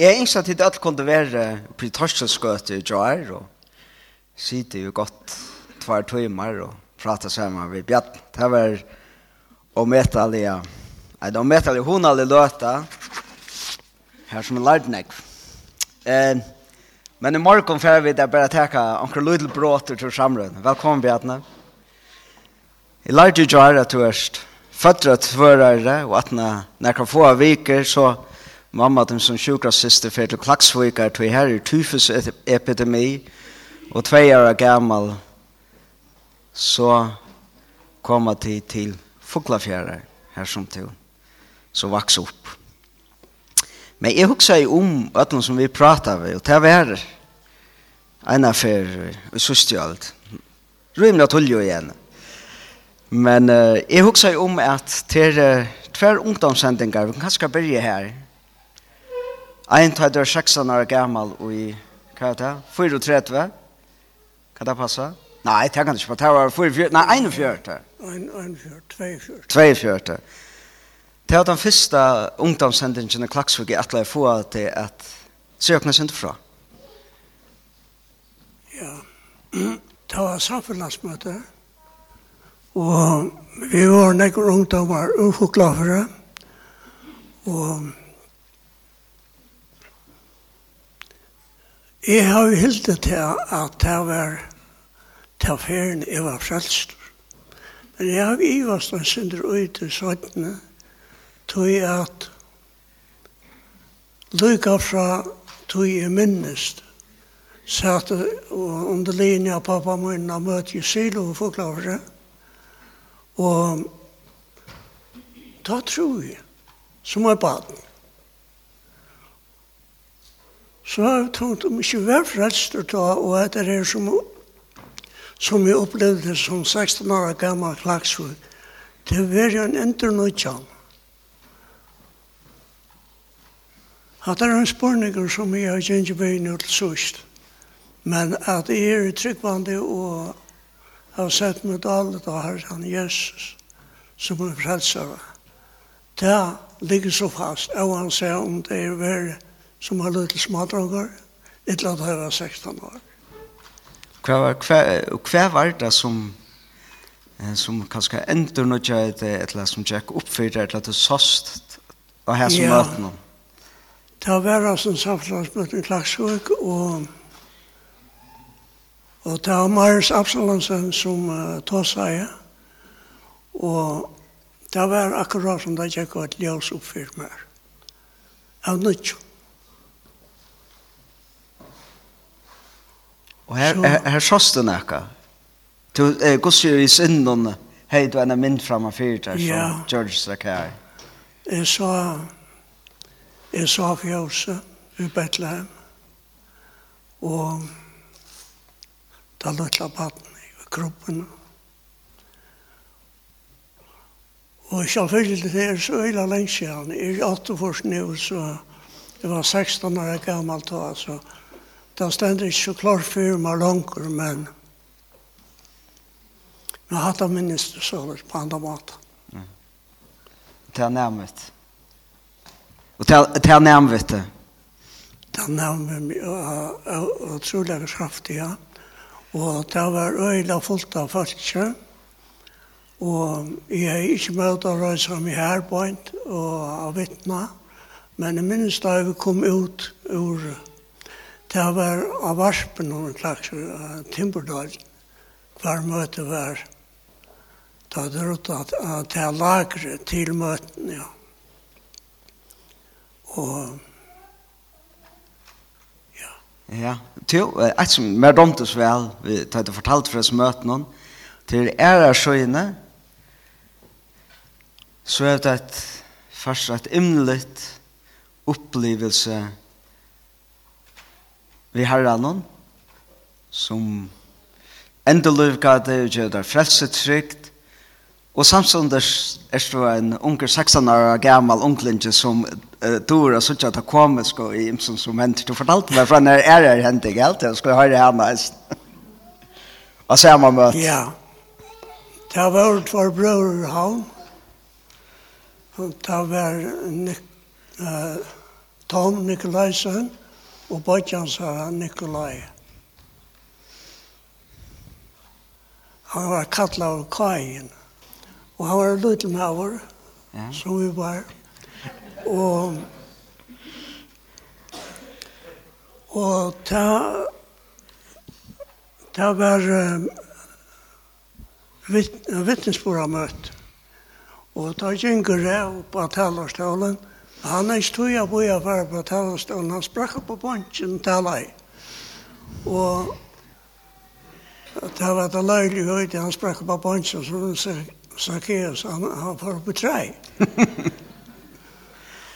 Jeg er ikke at det alt kunne være på torsdagsgøte i Joar, og sitte jo godt tvær timer og prate sammen med Bjart. Det var ometallige, nei, det ometallige hunallige løta, her som en lardnegg. Eh, men i morgen får vi det bare teka anker lydel bråter til samrøn. Velkommen, Bjartne. Jeg lærte jo Joar at du erst fødre tvørere, og at når jeg kan få viker, så mamma dem som sjukrassister fer til Klaksvikar til her er tyfus epidemi og tvei år gammal så koma til til Fuglafjæra her som til så vaks opp. Men jeg hugsa i om ötlen som vi prata vi og det var en affær i sustjalt. rymna tulljo igjen. Men uh, jeg hugsa i om at til uh, tver ungdomssendingar, vi kan kanskje byrja her, Ein tar der 16 år gammal og i, hva er det? 34? Kan det passa? Nei, det kan ikke, det var 44, nei, 41. 41, 42. Det var den første ungdomssendingen i Klaksvig i Atle få til at søkene sendte fra. Ja, det var samfunnsmøte, og vi var nekker ungdommer ufoklafere, og Jeg har jo hildet til at det var til ferien jeg var frelst. Men jeg har ivast en synder ut i søttene tog at lykka fra tog jeg minnest satt og under linja av pappa min og møtte i silo og forklare og da tror jeg som er baden så har jeg tenkt om ikke hver frelster ta, og at det er som, som jeg opplevde som 16 år gammel klagsvud, det var en endre nødjan. At det er en spørning som jeg har kjent i byen til sørst, men at jeg er tryggvande og har sett med alle da har han Jesus som er frelsere. Det ligger så fast, og han sier om det er veldig som har løtt til smadroger, et eller annet her 16 år. Hva var, hva, hva var det som, som kanskje ender noe til et eller som tjekk oppfyrer, et eller annet såst og her som ja. møten? Det var altså en samfunnsmøte i Klagsvøk, og, og det var Marius Absalonsen som uh, tog seg, og det var akkurat som det gikk et ljøs oppfyrt mer. Av nødvendig. Og her, her, her sås du nekka. Du eh, gos jo i synden, hei du enn mynd fram av fyrt her, ja. som George Sakai. Jeg sa, jeg sa fjøse i Bethlehem, og da løtla baden i kroppen. Og selvfølgelig det er så øyla lenge siden, Jeg er 8 år nu, så jeg var 16 år gammel da, så Det stender ikke så klart for meg langer, men jeg har hatt av minister så litt på andre måter. Mm. Det er nærmest. Og det er nærmest det? Det er nærmest utrolig kraftig, ja. Og det var øyla fullt av folk, Og jeg har ikke møtt å røyse ham i herpoint og av vittna. Men jeg minnes da jeg kom ut ur Det var av Varspen og en slags uh, Timberdal, hver møte var da det rådde at, at det er lagre til møten, ja. Og ja. Ja, til, et som mer domtes vel, vi tar det fortalt for oss møten noen, til æresøyene, så er det et, først et imnelig opplevelse vi har herran som endelig gav det og gjør det frelsetrygt, og samståndes er det en unger 16 år gammal unglinje som uh, dår og sånn at det kommer sko i imsen som henter du fortalte meg fra når er det henter ikke alt jeg skulle høre henne og så er man møtt ja det var for bror han det var Nik uh, Tom Nikolaisen og bøtjansara Nikolai. Han var kallar Kajen, og han var lutelmaver, ja. som vi var. Og, og ta, ta var um, vitt, vittnesbora møtt. Og ta gjengur jeg på talarstolen, og Han er ikke tog jeg på jeg var på talerstolen. Han sprakk på bunchen taler jeg. Og det var det løylig høyde. Han sprakk på bunchen, så hun sakkeres. Han, han var på tre.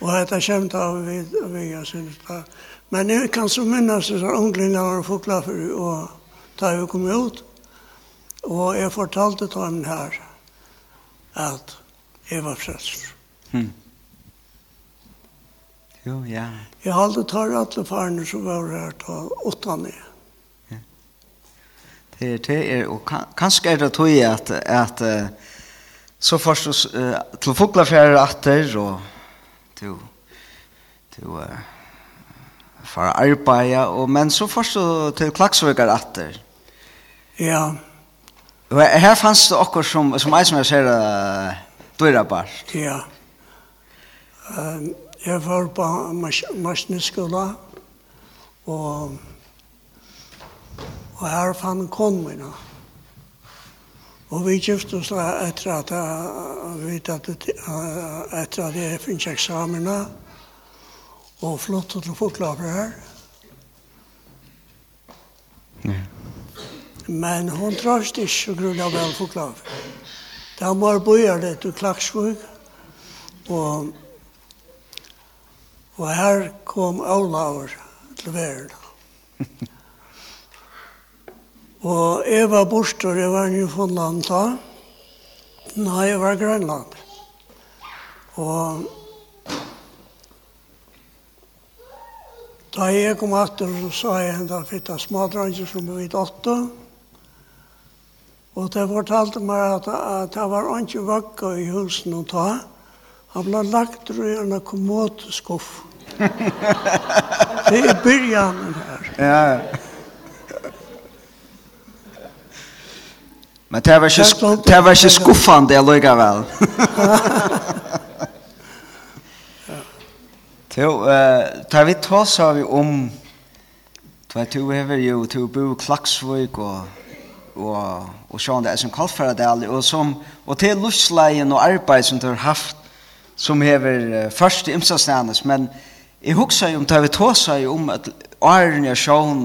og dette kjent av vi, vi jeg synes det. Men jeg kan så minnes at unglene var fokla for og da vi kom ut. Og jeg fortalte til ham her at jeg var frelst. Hmm. Jo, ja. Jeg har aldri tar alle farene som var her til åttene. Ja. Det er det, er, og kan, kanskje er det tog at, at så først uh, til fuglefjære atter, og til, til uh, for arbeid, og, men så først til klagsvøkker atter. Ja. Og her fanns det okkur som, som jeg som jeg ser, uh, døyrabar. Ja. Um, Jeg var på Marsneskola, og, og her fann konmina. Og vi gifte oss etter at jeg vet at etter at jeg finnes eksamener, og flyttet til Fotlaper her. Ja. Men hon trøst ikke så grunn av vel Fotlaper. Da var bøyer det til Klaksvøk, og Og her kom Olaur til verden. og jeg var borster, jeg var Newfoundland da. Nei, jeg var Grønland. Og da jeg kom etter, så sa jeg en at jeg smadranger som vi i åtte. Og det fortalte meg at, at det var ikke vakka i husen å ta. Han ble lagt i en kommodeskuff. Det är början här. Ja. Men det var ikke, det var ikke skuffende jeg lukket vel. Jo, tar vi ta så vi om Du vet, du hever jo, du bor i Klaksvøk og, og, og sjån det er som Kalfaradal og, som, og til luftleien og arbeid som du har haft som hever uh, først i Imsasnanes, men Jeg husker om det vi tog seg om at åren jeg sjån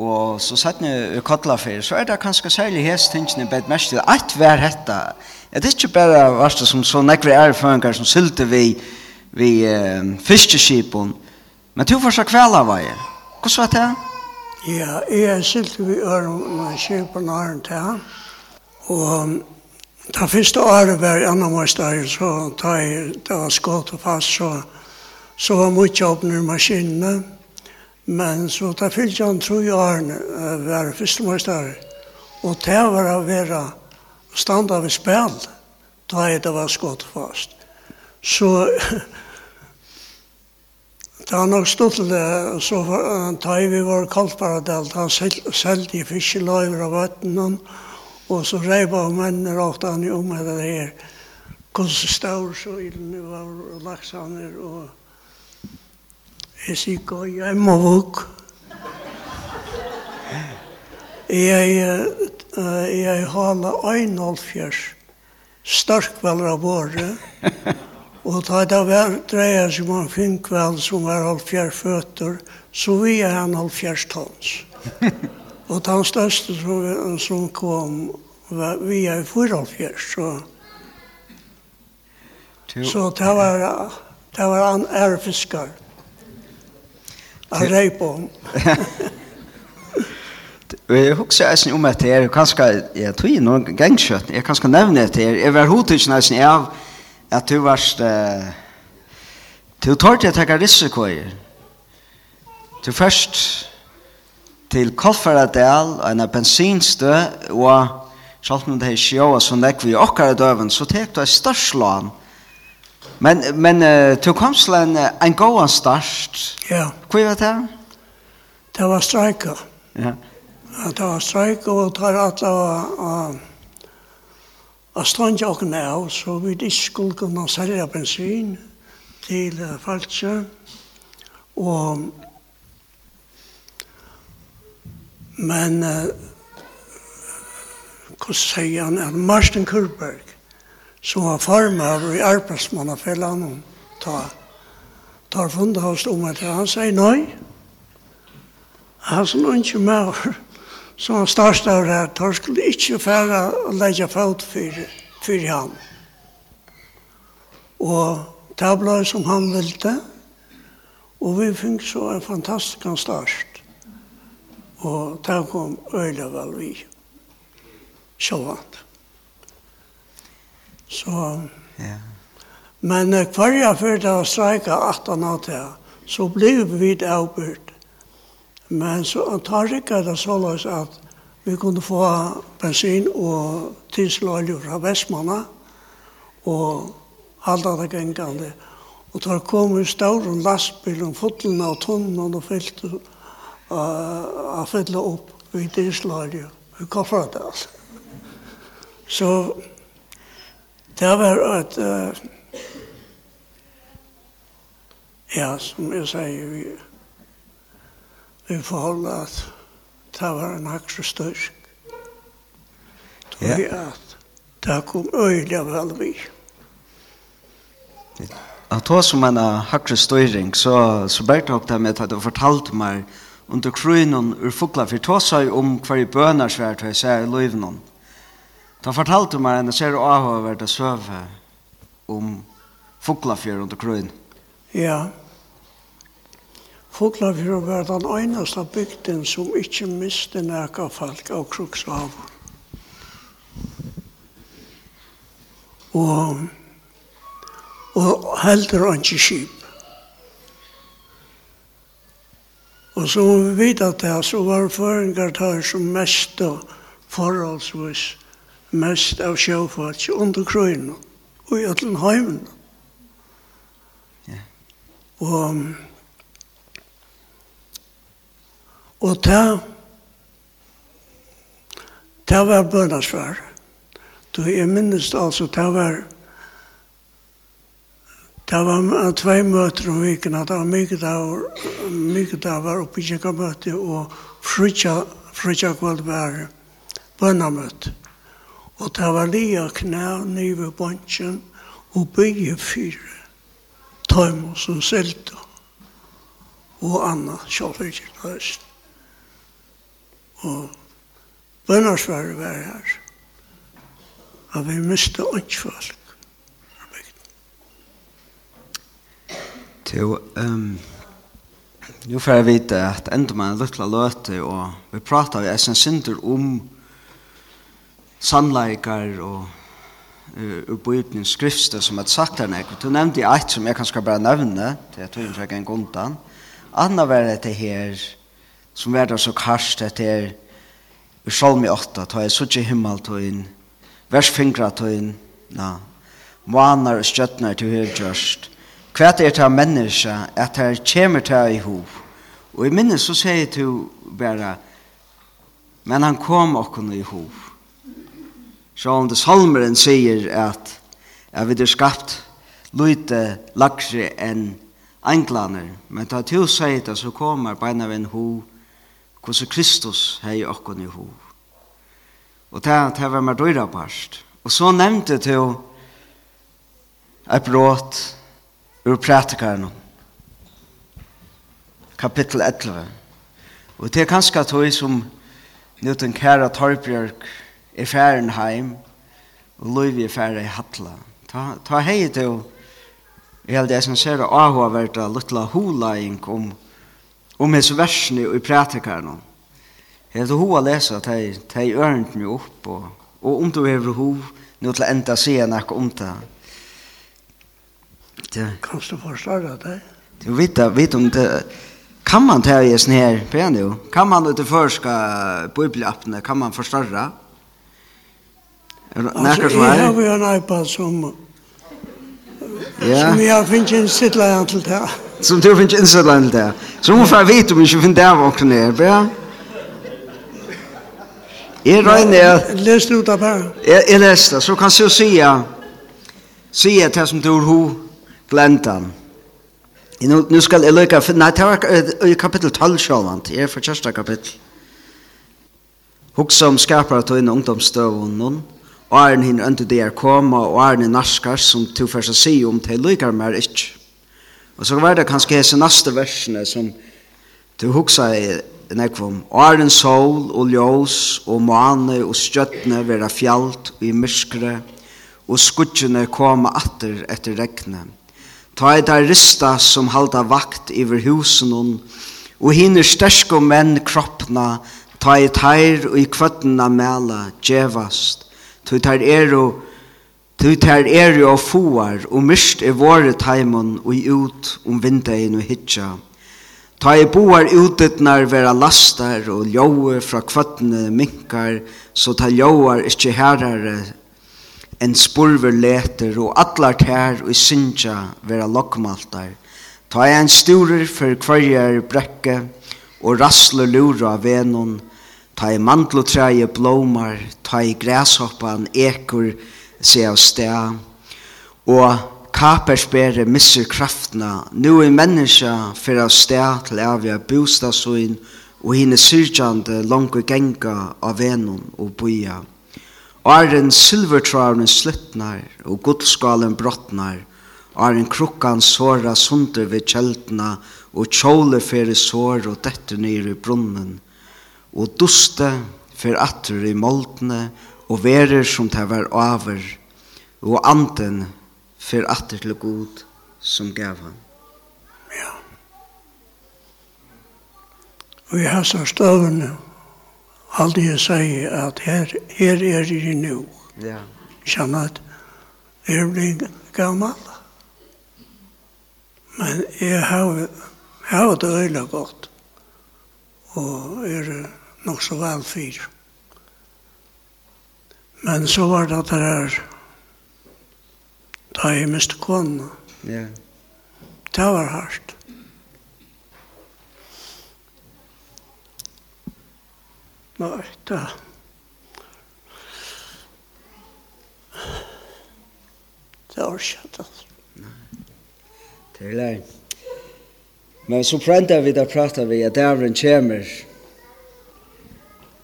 og så satt ni i kottlafer, så er det kanskje særlig hest tingene bedt mest til at vi er hetta. Det er ikke bare varst som så nekve erføringar som sylte vi, vi um, fiskeskipen, men du får så kveld av vei. Hvordan var det? Ja, jeg er sylte vi øren med skipen åren til, og Det første året var i enda mest der, så da jeg var skått og fast, så så var mye åpner maskinene, men så da fyllte han tro i årene var fyrstemøyster, og det var å være standa ved spil, da jeg det var skått fast. Så det var nok stått til det, så da vi var kaldparadelt, han selte i fiskeløyver av vattenen, og så reiba av mennene råkte han jo med det her, hvordan stål så ilden var, og laksaner og Jeg sier jeg må våg. Jeg, jeg hala øynolfjørs, starkvelder av våre, og da det var dreia som fin kveld som var halvfjær føtter, så vi er han halvfjærs tons. Og den største som, som kom, var, vi er fyra halvfjærs, så Så det var, det var en ærfiskar. Han røy på hon. Jeg husker eisen om at det er kanskje, jeg tror jeg noen gangskjøtt, jeg kanskje nevne det her, jeg var hodtidsen eisen av at du varst, du tar til å takke risikoer. Du først til Kolfaradel, en bensinstø, og selv om det er sjåa som nekvi i okkara døven, så tek du et størst lån Men men uh, to komslan uh, ein goan start. Ja. Yeah. var det? Det var striker. Ja. Ja, Det var striker og tar at og og stund jo kan nå så vi det skulle kunne selge bensin til uh, Falche. Og men uh, hvordan sier han, Marsten Kurberg, som var farmer i arbeidsmannafellene ta tar fundet hos om at han sier nei. Han som ikke mer, som han største av det, tar skulle ikke fære å legge fot for, for ham. Og det ble som han ville, og vi fikk så en fantastisk størst. Og det kom øyne vel vi. Så vant. Så, ja. Men uh, hver jeg det å streike 18 av det, så ble vi avbørt. Men så tar ikke det så løs at vi kunne få bensin og tidsløylig fra Vestmanna, og halda det gengande. Og tar kom i stauren lastbilen, fotlen av tunnen og fyllt uh, a fylla opp vid tidslolje, det altså. Så Det var et, uh, ja, som jeg sier, vi, vi forholdet at det var en akse størsk. Ja. Vi at det kom øyelig vel vi. At det som en hakse støring, så, så bergte det med at du fortalte meg under krøynen ur fugla, for det var om hver bønner svært, og jeg sier i løyvnene. Da fortalte meg en ser og avhøver det søve om Fuglafjør under Krøyn. Ja. Fuglafjør var den eneste bygden som ikke miste nærke folk av krukshav. Og, og heldur ikke skip. Og så vi vet at det, så var føringar der som mest forholdsvis mest av sjøfart under krøyene og i alle heimen. Ja. Og og ta ta var bønnesvær. Du, jeg minnes altså, ta var ta var två møter om viken at veckan att av Mikael var oppe i kyrkamöte og frutja, frutja kväll var bönnamöte. Mm. Og det var lia knæ nivå bantjen og bygge fyre. Tøymo som selta. Og Anna Kjallrikil høst. Og bønnarsvære var her. at vi miste åndsfolk. Jo, um, nu får jeg vite at enda man er lykkelig løte, og vi pratar vi er sin synder om um, sannleikar og ur bøyden skrifte som er sagt her nek. Du nevnte eit som jeg kan skal bare nevne, det er tog inn en gundan. Anna var det her, som var det så karst, det er i salmi 8, ta jeg suttje himmel tog inn, vers fingra tog inn, na, månar og stjøtnar til her gjørst. Hva er det av menneska, at her kommer til i hov. Og i minnes så sier du bare, men han kom okken i hov. Sjående salmeren sier at jeg vi er skapt lite lakse enn englaner. Men ta til seg det så kommer beina av en ho hvordan Kristus hei okken i ho. Og det, det var mer døyra parst. Og så nevnte til et brått ur prætikaren kapittel 11. Og det er kanskje tog som Newton Kæra Torbjørk er færen heim, og Løyvi er færen i Hatla. Ta, ta hei til, jeg held det som ser avhåvert av luttla hulaing om, om hans versene og i pratikaren. Jeg held hoa lesa, ta hei ørent mig opp, og, og om du hever hov, nå til enda sida nek om det. Det. Kan du forstå det? Du vet, vet om det, kan man ta i sånn her, på en jo, kan man utenforska bibelappene, kan man forstørre? Ja. Näkar som är? Jag har en iPad som... Ja. Som jag finns en sittlajan til det. Som du finns en sittlajan till det. Så må jeg vite om jeg ikke finner det här också ner. Bra. Jag röjner att... Läs det ut av jeg Jag läste det. Så kan jag Si Säga til som du har gläntan. Nu, nu skal jeg lykke, nei, det var i kapittel 12 sjåvant, jeg er for kjørste kapittel. Hukk som skaper at hun ungdomsstøvun noen, Åren hinn undir det er koma, og åren hinn narskar, som to først å si om, til lykar mer ikk. Og så var det kanskje hese neste versene som du hugsa i nekvom. Åren sol og ljós og mane og stjøttene vera fjallt og i myskre, og skudgjene koma atter etter regne. Ta i der rista som halda vakt iver husen hon, og hinner sterske menn kroppna, ta i teir og i kvøttena mela, djevast, Tu tar er og tu tar er og foar og mist er våre taimon og i ut om vindein og hitja. Ta i boar ututnar vera lastar og ljóu fra kvötne minkar, så ta ljóar ikkje herare en spurver leter og allar tær og sinja vera lokmaltar. Ta i en sturer for kvarjar brekke og rassler lura av venon, ta i mandeltræje blomar, ta i græshoppan ekur se av sted, og kapersbere misser kraftna, nu er menneska for av sted til avja bostadsoin, og hine syrjande langt genga av venon og boia. Arren silvertrarne sluttnar, og godskalen brottnar, Arren krukkan såra sunder ved kjeldna, og kjole fyrir sår og dette nere i brunnen, og duste fer atter i moldene og verer som det var over, og anden fer atter til god som gav han. Ja. Og i hans støvende, aldri jeg sier at her, her er jeg nå. Ja. Kjenner at jeg blir gammel. Men jeg har, har det øyla godt. Og er nok så vel fyr. Men så var det at det her, da jeg miste kona. Ja. Det var hardt. Nei, da. Det var ikke det. Det er lei. Men så prøvde vi da prata vi at dævren kommer. Ja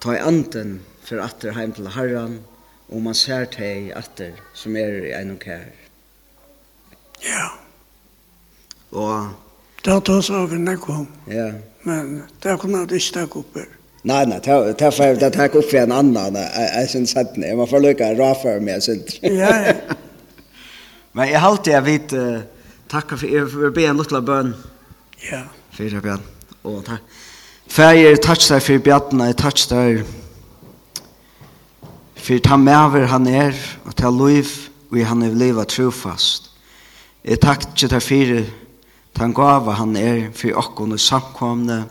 ta i anden for atter heim til herran, og man ser teg atter som er i en og kær. Ja. Og... Det tar oss av en ekkom. Ja. Men det kunne jeg ikke takk opp her. Nei, nei, det er for det takke opp for en annan, jeg synes at jeg må få lykke å rafa meg, jeg synes. Ja, ja. Men jeg halte jeg vidt, uh, takk for, jeg vil be en luttla bøn. Ja. Fyra bøn. Og takk. Fæger, takk deg for bjattene, takk deg for ta mever han er, og ta liv, og han er livet trofast. Jeg takk deg for ta gava han er, for okkon og samkomne,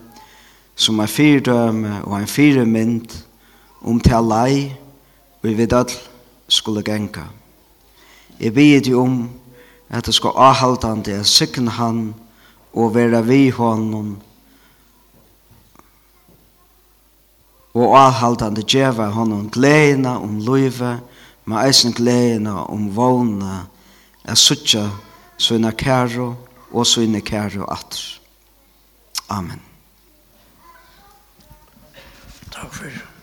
som er fyrdøme og en fyremynd, om ta lei, og vi vet skulle genka. Jeg bid jo om at det skal avhaltande, jeg sikne han, og være vi honom, og og avhaldande djeva honom gleina om løyve, men eisen gleina om vågna, er suttja sina kæro og sina kæro atter. Amen. Takk for det.